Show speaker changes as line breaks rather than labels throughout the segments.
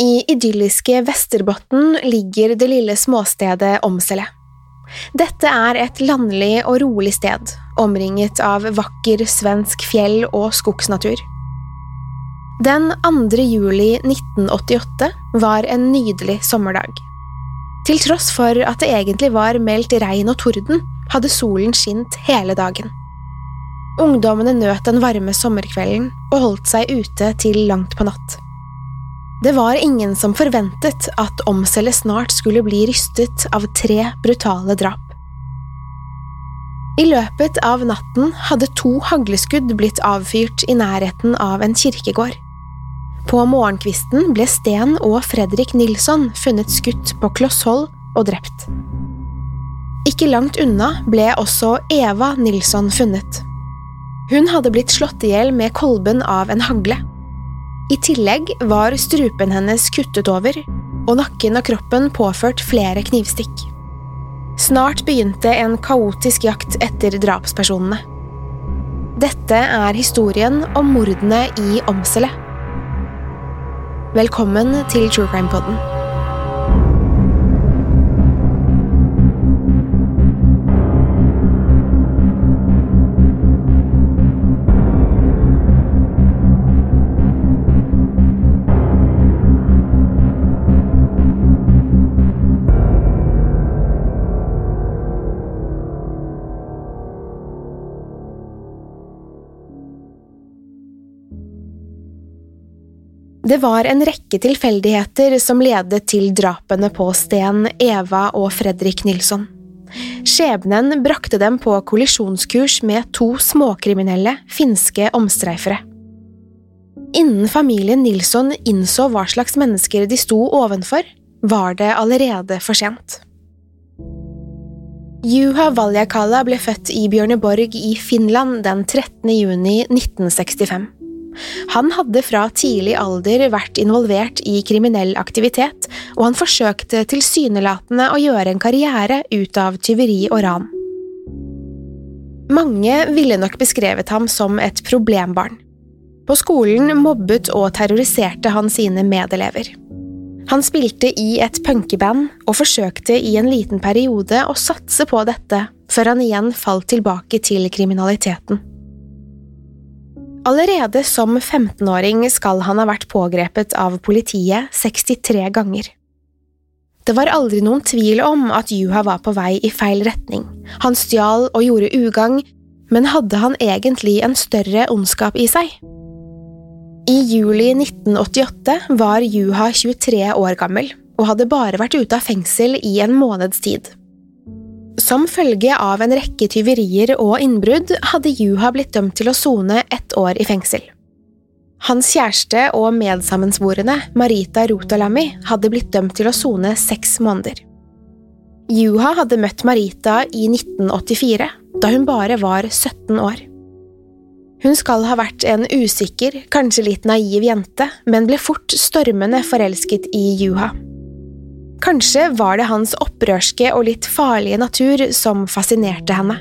I idylliske Vesterbotn ligger det lille småstedet Omsele. Dette er et landlig og rolig sted, omringet av vakker svensk fjell- og skogsnatur. Den 2. juli 1988 var en nydelig sommerdag. Til tross for at det egentlig var meldt regn og torden, hadde solen skint hele dagen. Ungdommene nøt den varme sommerkvelden og holdt seg ute til langt på natt. Det var ingen som forventet at omselle snart skulle bli rystet av tre brutale drap. I løpet av natten hadde to hagleskudd blitt avfyrt i nærheten av en kirkegård. På morgenkvisten ble Sten og Fredrik Nilsson funnet skutt på kloss hold og drept. Ikke langt unna ble også Eva Nilsson funnet. Hun hadde blitt slått i hjel med kolben av en hagle. I tillegg var strupen hennes kuttet over, og nakken og kroppen påført flere knivstikk. Snart begynte en kaotisk jakt etter drapspersonene. Dette er historien om mordene i Åmsele. Velkommen til True Crime Podden. Det var en rekke tilfeldigheter som ledet til drapene på Sten, Eva og Fredrik Nilsson. Skjebnen brakte dem på kollisjonskurs med to småkriminelle finske omstreifere. Innen familien Nilsson innså hva slags mennesker de sto ovenfor, var det allerede for sent. Juha Valjakala ble født i Bjørneborg i Finland den 13. juni 1965. Han hadde fra tidlig alder vært involvert i kriminell aktivitet, og han forsøkte tilsynelatende å gjøre en karriere ut av tyveri og ran. Mange ville nok beskrevet ham som et problembarn. På skolen mobbet og terroriserte han sine medelever. Han spilte i et punkeband og forsøkte i en liten periode å satse på dette, før han igjen falt tilbake til kriminaliteten. Allerede som 15-åring skal han ha vært pågrepet av politiet 63 ganger. Det var aldri noen tvil om at Juha var på vei i feil retning. Han stjal og gjorde ugagn, men hadde han egentlig en større ondskap i seg? I juli 1988 var Juha 23 år gammel og hadde bare vært ute av fengsel i en måneds tid. Som følge av en rekke tyverier og innbrudd hadde Juha blitt dømt til å sone ett år i fengsel. Hans kjæreste og medsammensvorne, Marita Rotalami, hadde blitt dømt til å sone seks måneder. Juha hadde møtt Marita i 1984, da hun bare var 17 år. Hun skal ha vært en usikker, kanskje litt naiv jente, men ble fort stormende forelsket i Juha. Kanskje var det hans opprørske og litt farlige natur som fascinerte henne.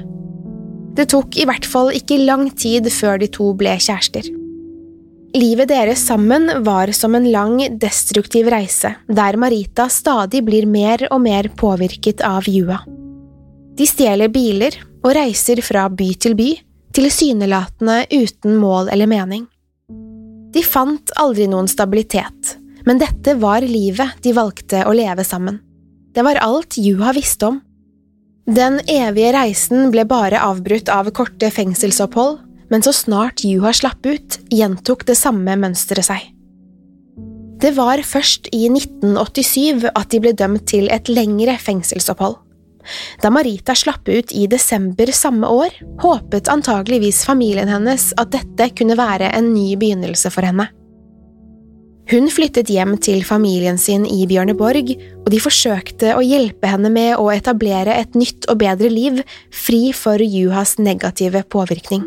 Det tok i hvert fall ikke lang tid før de to ble kjærester. Livet deres sammen var som en lang, destruktiv reise, der Marita stadig blir mer og mer påvirket av Jua. De stjeler biler og reiser fra by til by, tilsynelatende uten mål eller mening. De fant aldri noen stabilitet, men dette var livet de valgte å leve sammen. Det var alt Juha visste om. Den evige reisen ble bare avbrutt av korte fengselsopphold, men så snart Juha slapp ut, gjentok det samme mønsteret seg. Det var først i 1987 at de ble dømt til et lengre fengselsopphold. Da Marita slapp ut i desember samme år, håpet antageligvis familien hennes at dette kunne være en ny begynnelse for henne. Hun flyttet hjem til familien sin i Bjørneborg, og de forsøkte å hjelpe henne med å etablere et nytt og bedre liv, fri for Juhas negative påvirkning.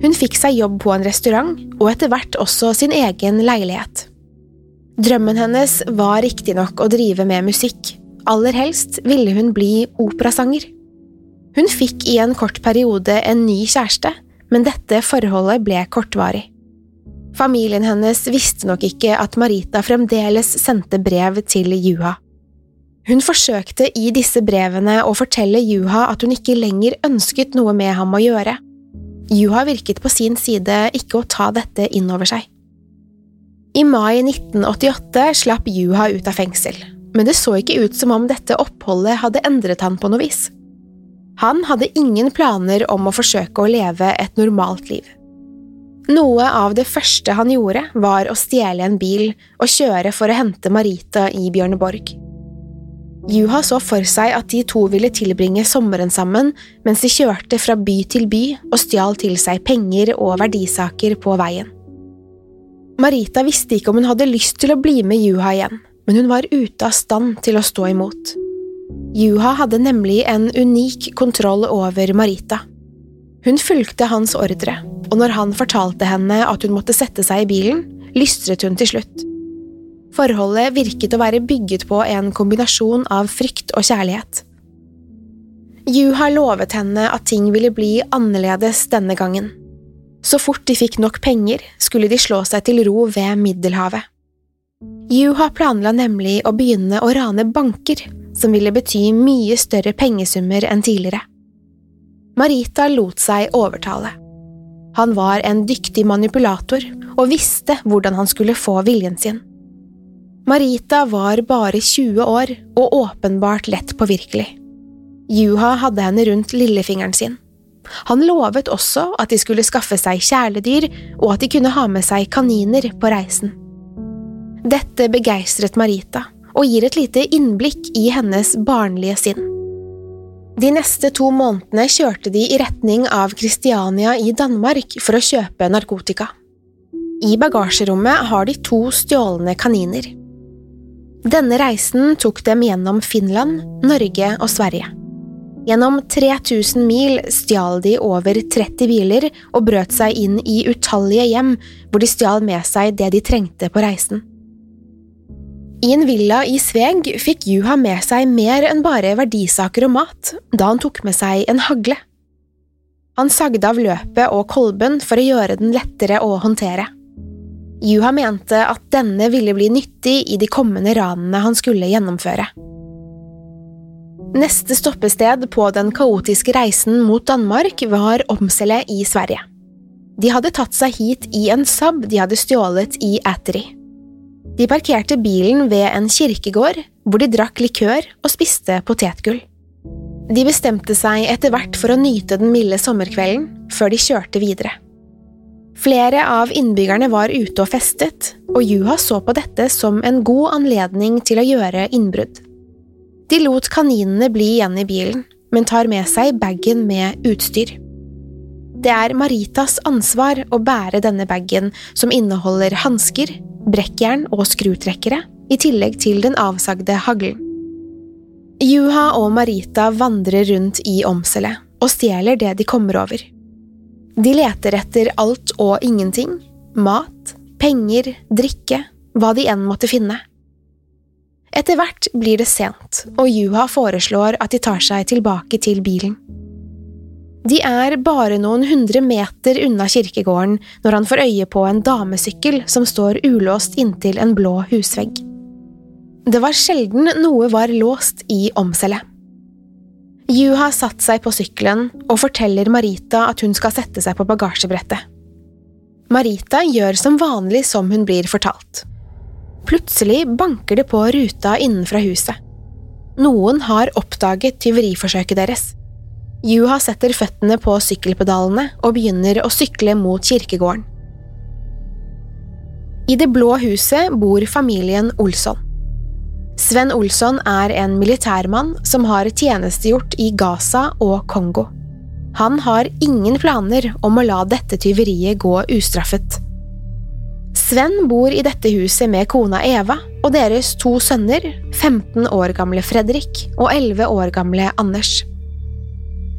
Hun fikk seg jobb på en restaurant, og etter hvert også sin egen leilighet. Drømmen hennes var riktignok å drive med musikk, Aller helst ville hun bli operasanger. Hun fikk i en kort periode en ny kjæreste, men dette forholdet ble kortvarig. Familien hennes visste nok ikke at Marita fremdeles sendte brev til Juha. Hun forsøkte i disse brevene å fortelle Juha at hun ikke lenger ønsket noe med ham å gjøre. Juha virket på sin side ikke å ta dette inn over seg. I mai 1988 slapp Juha ut av fengsel, men det så ikke ut som om dette oppholdet hadde endret han på noe vis. Han hadde ingen planer om å forsøke å leve et normalt liv. Noe av det første han gjorde, var å stjele en bil og kjøre for å hente Marita i Bjørneborg. Juha så for seg at de to ville tilbringe sommeren sammen mens de kjørte fra by til by og stjal til seg penger og verdisaker på veien. Marita visste ikke om hun hadde lyst til å bli med Juha igjen, men hun var ute av stand til å stå imot. Juha hadde nemlig en unik kontroll over Marita. Hun fulgte hans ordre, og når han fortalte henne at hun måtte sette seg i bilen, lystret hun til slutt. Forholdet virket å være bygget på en kombinasjon av frykt og kjærlighet. Juha lovet henne at ting ville bli annerledes denne gangen. Så fort de fikk nok penger, skulle de slå seg til ro ved Middelhavet. Juha planla nemlig å begynne å rane banker, som ville bety mye større pengesummer enn tidligere. Marita lot seg overtale. Han var en dyktig manipulator og visste hvordan han skulle få viljen sin. Marita var bare 20 år og åpenbart lett påvirkelig. Juha hadde henne rundt lillefingeren sin. Han lovet også at de skulle skaffe seg kjæledyr, og at de kunne ha med seg kaniner på reisen. Dette begeistret Marita, og gir et lite innblikk i hennes barnlige sinn. De neste to månedene kjørte de i retning av Kristiania i Danmark for å kjøpe narkotika. I bagasjerommet har de to stjålne kaniner. Denne reisen tok dem gjennom Finland, Norge og Sverige. Gjennom 3000 mil stjal de over 30 biler og brøt seg inn i utallige hjem hvor de stjal med seg det de trengte på reisen. I en villa i Sveg fikk Juha med seg mer enn bare verdisaker og mat, da han tok med seg en hagle. Han sagde av løpet og kolben for å gjøre den lettere å håndtere. Juha mente at denne ville bli nyttig i de kommende ranene han skulle gjennomføre. Neste stoppested på den kaotiske reisen mot Danmark var Omsele i Sverige. De hadde tatt seg hit i en Saab de hadde stjålet i Attery. De parkerte bilen ved en kirkegård, hvor de drakk likør og spiste potetgull. De bestemte seg etter hvert for å nyte den milde sommerkvelden, før de kjørte videre. Flere av innbyggerne var ute og festet, og Juha så på dette som en god anledning til å gjøre innbrudd. De lot kaninene bli igjen i bilen, men tar med seg bagen med utstyr. Det er Maritas ansvar å bære denne bagen, som inneholder hansker, brekkjern og skrutrekkere, i tillegg til den avsagde haglen. Juha og Marita vandrer rundt i Omselet og stjeler det de kommer over. De leter etter alt og ingenting, mat, penger, drikke, hva de enn måtte finne. Etter hvert blir det sent, og Juha foreslår at de tar seg tilbake til bilen. De er bare noen hundre meter unna kirkegården når han får øye på en damesykkel som står ulåst inntil en blå husvegg. Det var sjelden noe var låst i omcellet. Juha har satt seg på sykkelen og forteller Marita at hun skal sette seg på bagasjebrettet. Marita gjør som vanlig som hun blir fortalt. Plutselig banker det på ruta innenfra huset. Noen har oppdaget tyveriforsøket deres. Juha setter føttene på sykkelpedalene og begynner å sykle mot kirkegården. I det blå huset bor familien Olsson. Sven Olsson er en militærmann som har tjenestegjort i Gaza og Kongo. Han har ingen planer om å la dette tyveriet gå ustraffet. Sven bor i dette huset med kona Eva og deres to sønner, 15 år gamle Fredrik og 11 år gamle Anders.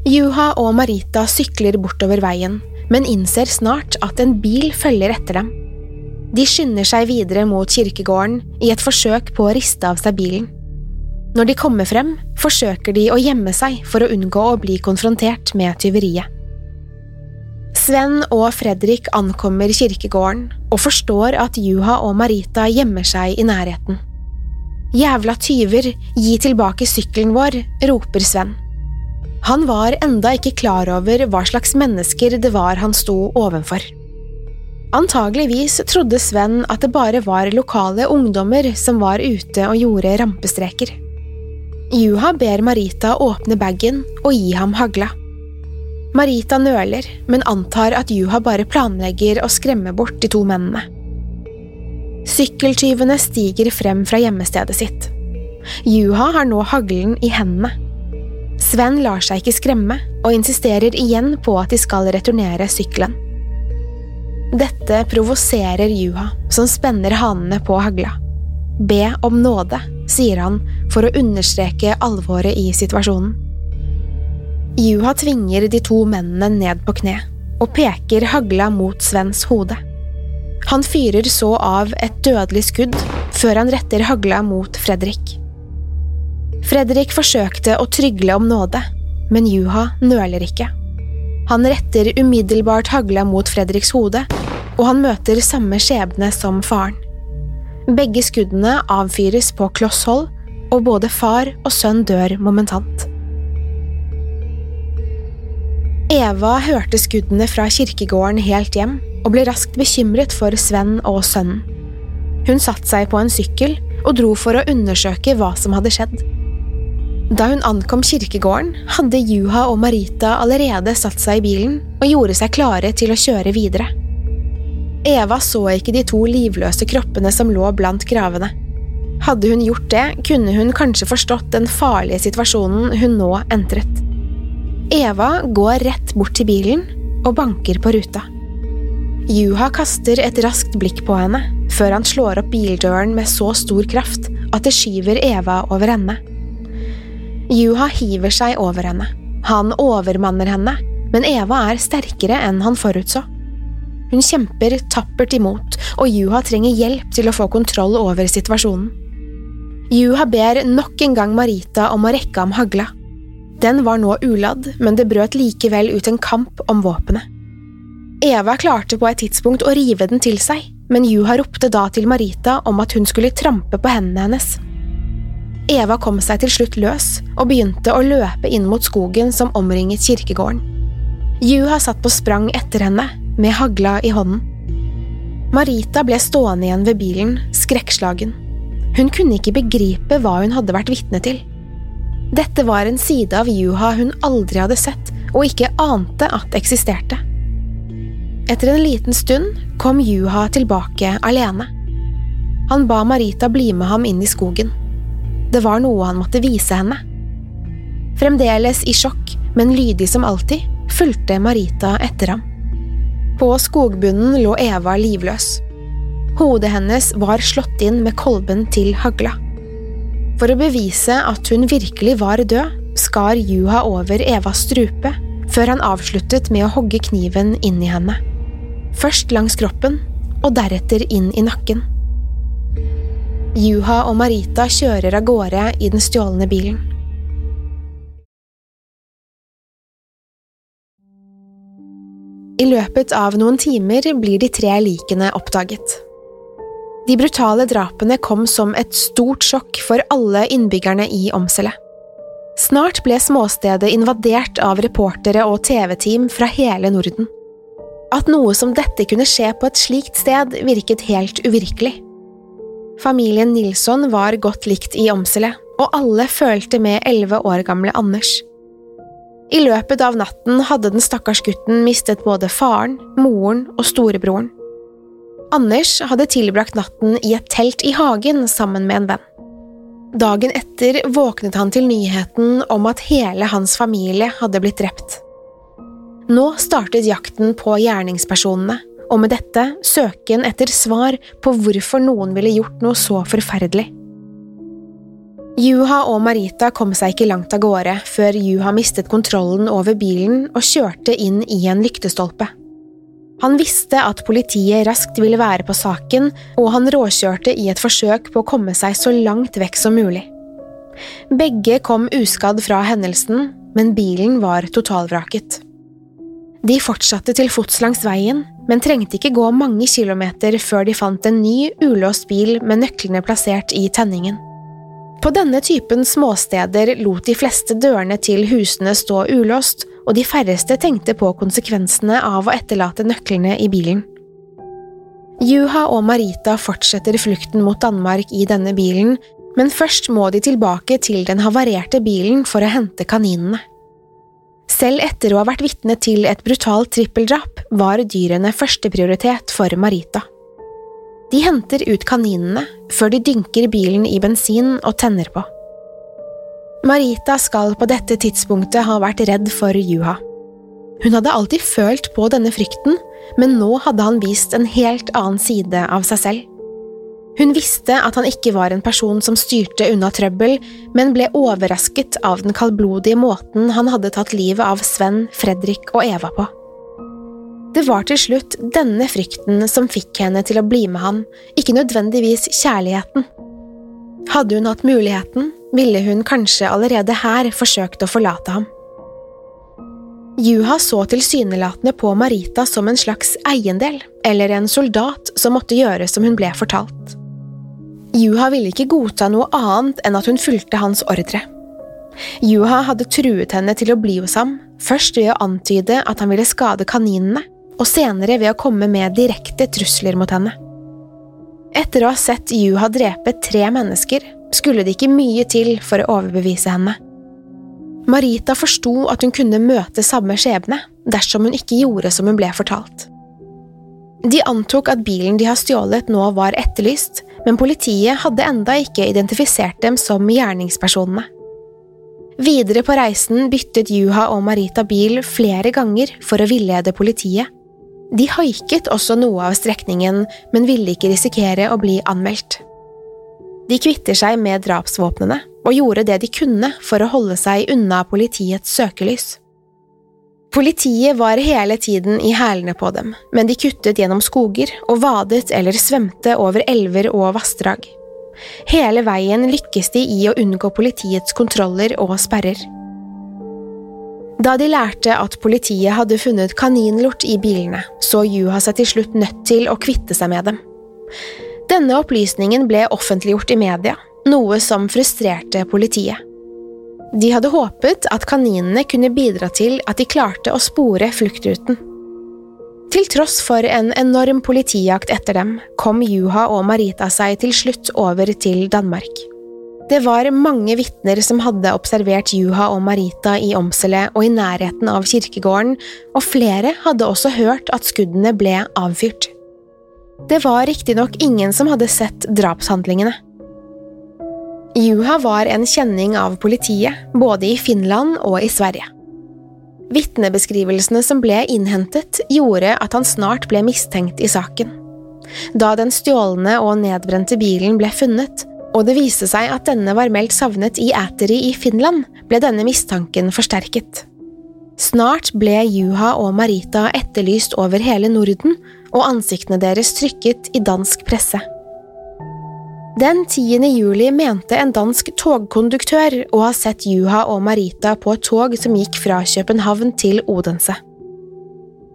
Juha og Marita sykler bortover veien, men innser snart at en bil følger etter dem. De skynder seg videre mot kirkegården i et forsøk på å riste av seg bilen. Når de kommer frem, forsøker de å gjemme seg for å unngå å bli konfrontert med tyveriet. Sven og Fredrik ankommer kirkegården og forstår at Juha og Marita gjemmer seg i nærheten. Jævla tyver, gi tilbake sykkelen vår, roper Sven. Han var enda ikke klar over hva slags mennesker det var han sto ovenfor. Antageligvis trodde Sven at det bare var lokale ungdommer som var ute og gjorde rampestreker. Juha ber Marita åpne bagen og gi ham hagla. Marita nøler, men antar at Juha bare planlegger å skremme bort de to mennene. Sykkeltyvene stiger frem fra gjemmestedet sitt. Juha har nå haglen i hendene. Sven lar seg ikke skremme og insisterer igjen på at de skal returnere sykkelen. Dette provoserer Juha, som spenner hanene på hagla. Be om nåde, sier han for å understreke alvoret i situasjonen. Juha tvinger de to mennene ned på kne og peker hagla mot Svens hode. Han fyrer så av et dødelig skudd før han retter hagla mot Fredrik. Fredrik forsøkte å trygle om nåde, men Juha nøler ikke. Han retter umiddelbart hagla mot Fredriks hode, og han møter samme skjebne som faren. Begge skuddene avfyres på kloss hold, og både far og sønn dør momentant. Eva hørte skuddene fra kirkegården helt hjem, og ble raskt bekymret for Sven og sønnen. Hun satte seg på en sykkel og dro for å undersøke hva som hadde skjedd. Da hun ankom kirkegården, hadde Juha og Marita allerede satt seg i bilen og gjorde seg klare til å kjøre videre. Eva så ikke de to livløse kroppene som lå blant gravene. Hadde hun gjort det, kunne hun kanskje forstått den farlige situasjonen hun nå entret. Eva går rett bort til bilen og banker på ruta. Juha kaster et raskt blikk på henne, før han slår opp bildøren med så stor kraft at det skyver Eva over ende. Juha hiver seg over henne. Han overmanner henne, men Eva er sterkere enn han forutså. Hun kjemper tappert imot, og Juha trenger hjelp til å få kontroll over situasjonen. Juha ber nok en gang Marita om å rekke ham hagla. Den var nå uladd, men det brøt likevel ut en kamp om våpenet. Eva klarte på et tidspunkt å rive den til seg, men Juha ropte da til Marita om at hun skulle trampe på hendene hennes. Eva kom seg til slutt løs og begynte å løpe inn mot skogen som omringet kirkegården. Juha satt på sprang etter henne, med hagla i hånden. Marita ble stående igjen ved bilen, skrekkslagen. Hun kunne ikke begripe hva hun hadde vært vitne til. Dette var en side av Juha hun aldri hadde sett og ikke ante at eksisterte. Etter en liten stund kom Juha tilbake alene. Han ba Marita bli med ham inn i skogen. Det var noe han måtte vise henne. Fremdeles i sjokk, men lydig som alltid, fulgte Marita etter ham. På skogbunnen lå Eva livløs. Hodet hennes var slått inn med kolben til hagla. For å bevise at hun virkelig var død, skar Juha over Evas strupe, før han avsluttet med å hogge kniven inn i henne. Først langs kroppen, og deretter inn i nakken. Juha og Marita kjører av gårde i den stjålne bilen. I løpet av noen timer blir de tre likene oppdaget. De brutale drapene kom som et stort sjokk for alle innbyggerne i Omsele. Snart ble småstedet invadert av reportere og TV-team fra hele Norden. At noe som dette kunne skje på et slikt sted, virket helt uvirkelig. Familien Nilsson var godt likt i Åmsele, og alle følte med elleve år gamle Anders. I løpet av natten hadde den stakkars gutten mistet både faren, moren og storebroren. Anders hadde tilbrakt natten i et telt i hagen sammen med en venn. Dagen etter våknet han til nyheten om at hele hans familie hadde blitt drept. Nå startet jakten på gjerningspersonene, og med dette søken etter svar på hvorfor noen ville gjort noe så forferdelig. Juha og Marita kom seg ikke langt av gårde før Juha mistet kontrollen over bilen og kjørte inn i en lyktestolpe. Han visste at politiet raskt ville være på saken, og han råkjørte i et forsøk på å komme seg så langt vekk som mulig. Begge kom uskadd fra hendelsen, men bilen var totalvraket. De fortsatte til fots langs veien, men trengte ikke gå mange kilometer før de fant en ny, ulåst bil med nøklene plassert i tenningen. På denne typen småsteder lot de fleste dørene til husene stå ulåst, og de færreste tenkte på konsekvensene av å etterlate nøklene i bilen. Juha og Marita fortsetter flukten mot Danmark i denne bilen, men først må de tilbake til den havarerte bilen for å hente kaninene. Selv etter å ha vært vitne til et brutalt trippeldrap var dyrene førsteprioritet for Marita. De henter ut kaninene før de dynker bilen i bensin og tenner på. Marita skal på dette tidspunktet ha vært redd for Juha. Hun hadde alltid følt på denne frykten, men nå hadde han vist en helt annen side av seg selv. Hun visste at han ikke var en person som styrte unna trøbbel, men ble overrasket av den kaldblodige måten han hadde tatt livet av Sven, Fredrik og Eva på. Det var til slutt denne frykten som fikk henne til å bli med han, ikke nødvendigvis kjærligheten. Hadde hun hatt muligheten, ville hun kanskje allerede her forsøkt å forlate ham. Juha så tilsynelatende på Marita som en slags eiendel, eller en soldat som måtte gjøre som hun ble fortalt. Juha ville ikke godta noe annet enn at hun fulgte hans ordre. Juha hadde truet henne til å bli hos ham, først ved å antyde at han ville skade kaninene, og senere ved å komme med direkte trusler mot henne. Etter å ha sett Juha drepe tre mennesker, skulle det ikke mye til for å overbevise henne. Marita forsto at hun kunne møte samme skjebne dersom hun ikke gjorde som hun ble fortalt. De antok at bilen de har stjålet nå var etterlyst, men politiet hadde enda ikke identifisert dem som gjerningspersonene. Videre på reisen byttet Juha og Marita bil flere ganger for å villede politiet. De haiket også noe av strekningen, men ville ikke risikere å bli anmeldt. De kvitter seg med drapsvåpnene og gjorde det de kunne for å holde seg unna politiets søkelys. Politiet var hele tiden i hælene på dem, men de kuttet gjennom skoger og vadet eller svømte over elver og vassdrag. Hele veien lykkes de i å unngå politiets kontroller og sperrer. Da de lærte at politiet hadde funnet kaninlort i bilene, så Juha seg til slutt nødt til å kvitte seg med dem. Denne opplysningen ble offentliggjort i media, noe som frustrerte politiet. De hadde håpet at kaninene kunne bidra til at de klarte å spore fluktruten. Til tross for en enorm politijakt etter dem, kom Juha og Marita seg til slutt over til Danmark. Det var mange vitner som hadde observert Juha og Marita i Omsele og i nærheten av kirkegården, og flere hadde også hørt at skuddene ble avfyrt. Det var riktignok ingen som hadde sett drapshandlingene. Juha var en kjenning av politiet, både i Finland og i Sverige. Vitnebeskrivelsene som ble innhentet, gjorde at han snart ble mistenkt i saken. Da den stjålne og nedbrente bilen ble funnet, og det viste seg at denne var meldt savnet i Æteri i Finland, ble denne mistanken forsterket. Snart ble Juha og Marita etterlyst over hele Norden, og ansiktene deres trykket i dansk presse. Den 10. juli mente en dansk togkonduktør å ha sett Juha og Marita på et tog som gikk fra København til Odense.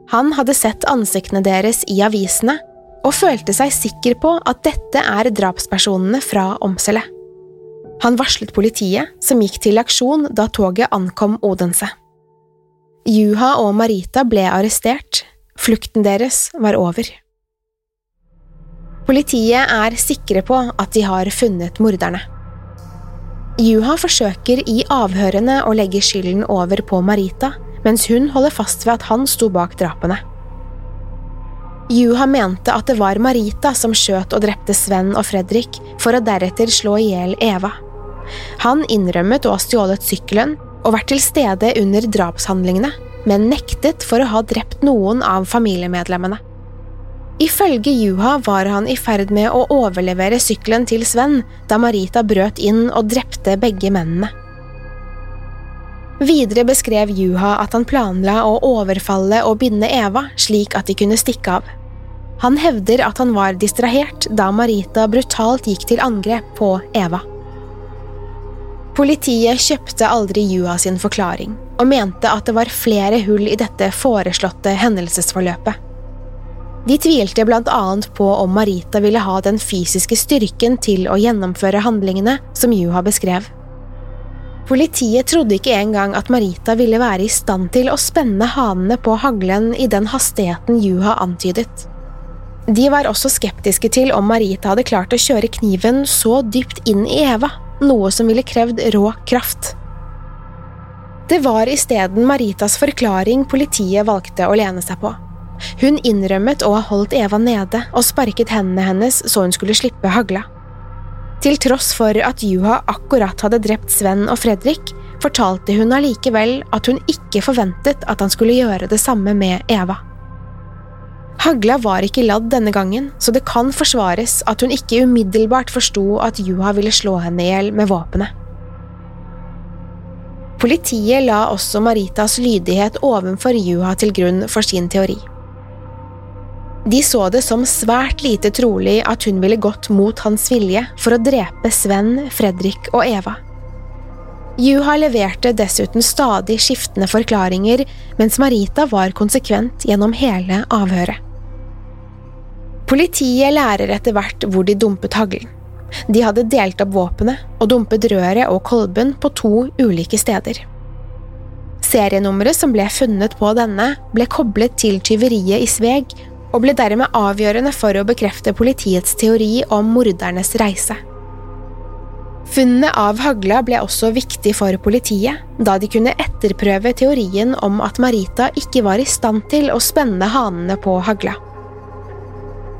Han hadde sett ansiktene deres i avisene, og følte seg sikker på at dette er drapspersonene fra Åmsele. Han varslet politiet, som gikk til aksjon da toget ankom Odense. Juha og Marita ble arrestert, flukten deres var over. Politiet er sikre på at de har funnet morderne. Juha forsøker i avhørene å legge skylden over på Marita, mens hun holder fast ved at han sto bak drapene. Juha mente at det var Marita som skjøt og drepte Sven og Fredrik, for å deretter slå i hjel Eva. Han innrømmet å ha stjålet sykkelen og vært til stede under drapshandlingene, men nektet for å ha drept noen av familiemedlemmene. Ifølge Juha var han i ferd med å overlevere sykkelen til Sven da Marita brøt inn og drepte begge mennene. Videre beskrev Juha at han planla å overfalle og binde Eva slik at de kunne stikke av. Han hevder at han var distrahert da Marita brutalt gikk til angrep på Eva. Politiet kjøpte aldri Juha sin forklaring, og mente at det var flere hull i dette foreslåtte hendelsesforløpet. De tvilte blant annet på om Marita ville ha den fysiske styrken til å gjennomføre handlingene som Juha beskrev. Politiet trodde ikke engang at Marita ville være i stand til å spenne hanene på haglen i den hastigheten Juha antydet. De var også skeptiske til om Marita hadde klart å kjøre kniven så dypt inn i Eva, noe som ville krevd rå kraft. Det var isteden Maritas forklaring politiet valgte å lene seg på. Hun innrømmet å ha holdt Eva nede og sparket hendene hennes så hun skulle slippe hagla. Til tross for at Juha akkurat hadde drept Sven og Fredrik, fortalte hun allikevel at hun ikke forventet at han skulle gjøre det samme med Eva. Hagla var ikke ladd denne gangen, så det kan forsvares at hun ikke umiddelbart forsto at Juha ville slå henne i hjel med våpenet. Politiet la også Maritas lydighet ovenfor Juha til grunn for sin teori. De så det som svært lite trolig at hun ville gått mot hans vilje for å drepe Sven, Fredrik og Eva. Juha leverte dessuten stadig skiftende forklaringer, mens Marita var konsekvent gjennom hele avhøret. Politiet lærer etter hvert hvor de dumpet haglen. De hadde delt opp våpenet og dumpet røret og kolben på to ulike steder. Serienummeret som ble funnet på denne, ble koblet til tyveriet i Sveg og ble dermed avgjørende for å bekrefte politiets teori om mordernes reise. Funnet av hagla ble også viktig for politiet, da de kunne etterprøve teorien om at Marita ikke var i stand til å spenne hanene på hagla.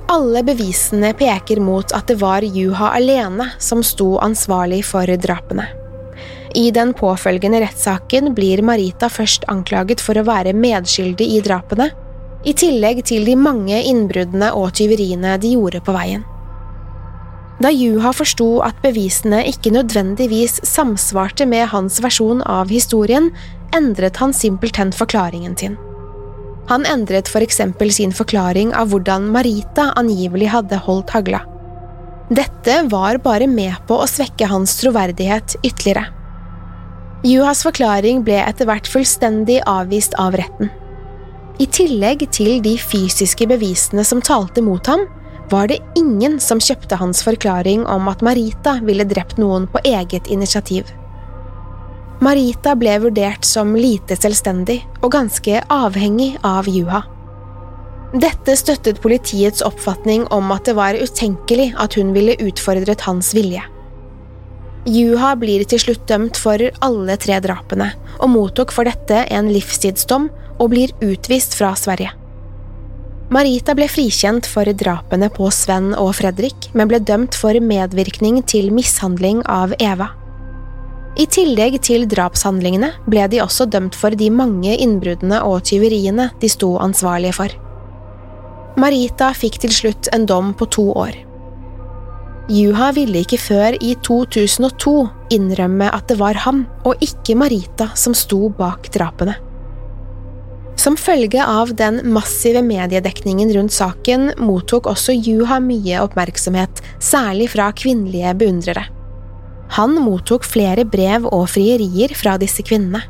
Alle bevisene peker mot at det var Juha alene som sto ansvarlig for drapene. I den påfølgende rettssaken blir Marita først anklaget for å være medskyldig i drapene, i tillegg til de mange innbruddene og tyveriene de gjorde på veien. Da Juha forsto at bevisene ikke nødvendigvis samsvarte med hans versjon av historien, endret han simpelthen forklaringen sin. Han endret for eksempel sin forklaring av hvordan Marita angivelig hadde holdt hagla. Dette var bare med på å svekke hans troverdighet ytterligere. Juhas forklaring ble etter hvert fullstendig avvist av retten. I tillegg til de fysiske bevisene som talte mot ham, var det ingen som kjøpte hans forklaring om at Marita ville drept noen på eget initiativ. Marita ble vurdert som lite selvstendig og ganske avhengig av Juha. Dette støttet politiets oppfatning om at det var utenkelig at hun ville utfordret hans vilje. Juha blir til slutt dømt for alle tre drapene, og mottok for dette en livstidsdom og blir utvist fra Sverige. Marita ble frikjent for drapene på Sven og Fredrik, men ble dømt for medvirkning til mishandling av Eva. I tillegg til drapshandlingene ble de også dømt for de mange innbruddene og tyveriene de sto ansvarlige for. Marita fikk til slutt en dom på to år. Juha ville ikke før i 2002 innrømme at det var han og ikke Marita som sto bak drapene. Som følge av den massive mediedekningen rundt saken mottok også Juha mye oppmerksomhet, særlig fra kvinnelige beundrere. Han mottok flere brev og frierier fra disse kvinnene.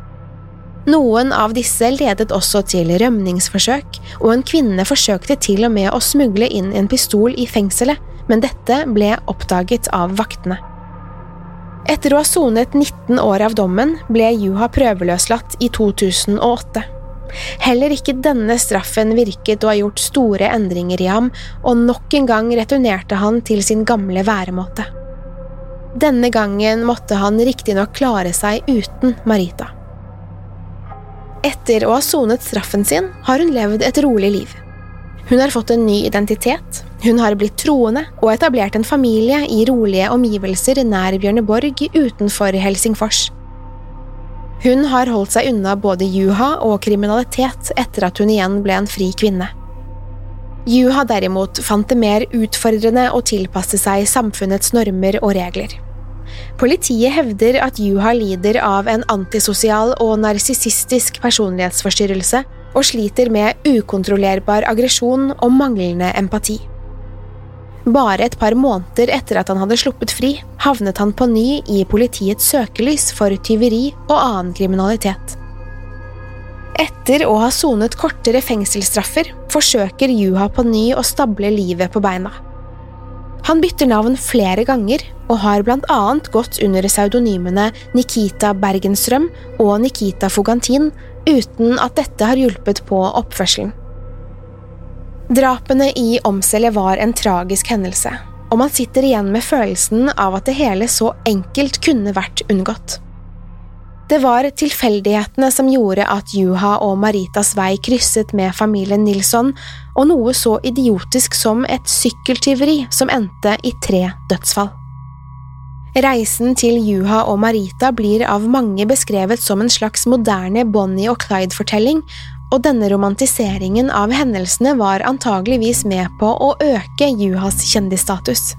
Noen av disse ledet også til rømningsforsøk, og en kvinne forsøkte til og med å smugle inn en pistol i fengselet, men dette ble oppdaget av vaktene. Etter å ha sonet 19 år av dommen ble Juha prøveløslatt i 2008. Heller ikke denne straffen virket å ha gjort store endringer i ham, og nok en gang returnerte han til sin gamle væremåte. Denne gangen måtte han riktignok klare seg uten Marita. Etter å ha sonet straffen sin har hun levd et rolig liv. Hun har fått en ny identitet, hun har blitt troende og etablert en familie i rolige omgivelser nær Bjørneborg utenfor Helsingfors. Hun har holdt seg unna både juha og kriminalitet etter at hun igjen ble en fri kvinne. Juha derimot fant det mer utfordrende å tilpasse seg samfunnets normer og regler. Politiet hevder at Juha lider av en antisosial og narsissistisk personlighetsforstyrrelse og sliter med ukontrollerbar aggresjon og manglende empati. Bare et par måneder etter at han hadde sluppet fri, havnet han på ny i politiets søkelys for tyveri og annen kriminalitet. Etter å ha sonet kortere fengselsstraffer forsøker Juha på ny å stable livet på beina. Han bytter navn flere ganger og har blant annet gått under pseudonymene Nikita Bergenstrøm og Nikita Fogantin, uten at dette har hjulpet på oppførselen. Drapene i Omsele var en tragisk hendelse, og man sitter igjen med følelsen av at det hele så enkelt kunne vært unngått. Det var tilfeldighetene som gjorde at Juha og Maritas vei krysset med familien Nilsson, og noe så idiotisk som et sykkeltyveri som endte i tre dødsfall. Reisen til Juha og Marita blir av mange beskrevet som en slags moderne Bonnie og Clyde-fortelling, og denne romantiseringen av hendelsene var antageligvis med på å øke Juhas kjendisstatus.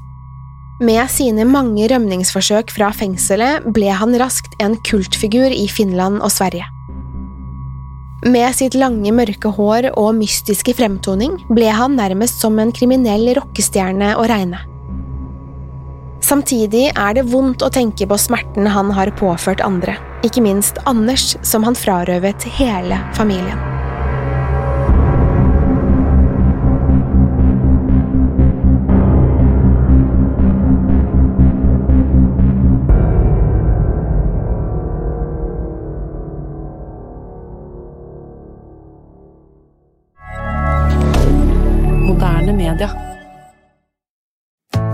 Med sine mange rømningsforsøk fra fengselet ble han raskt en kultfigur i Finland og Sverige. Med sitt lange, mørke hår og mystiske fremtoning ble han nærmest som en kriminell rockestjerne å regne. Samtidig er det vondt å tenke på smerten han har påført andre, ikke minst Anders, som han frarøvet hele familien.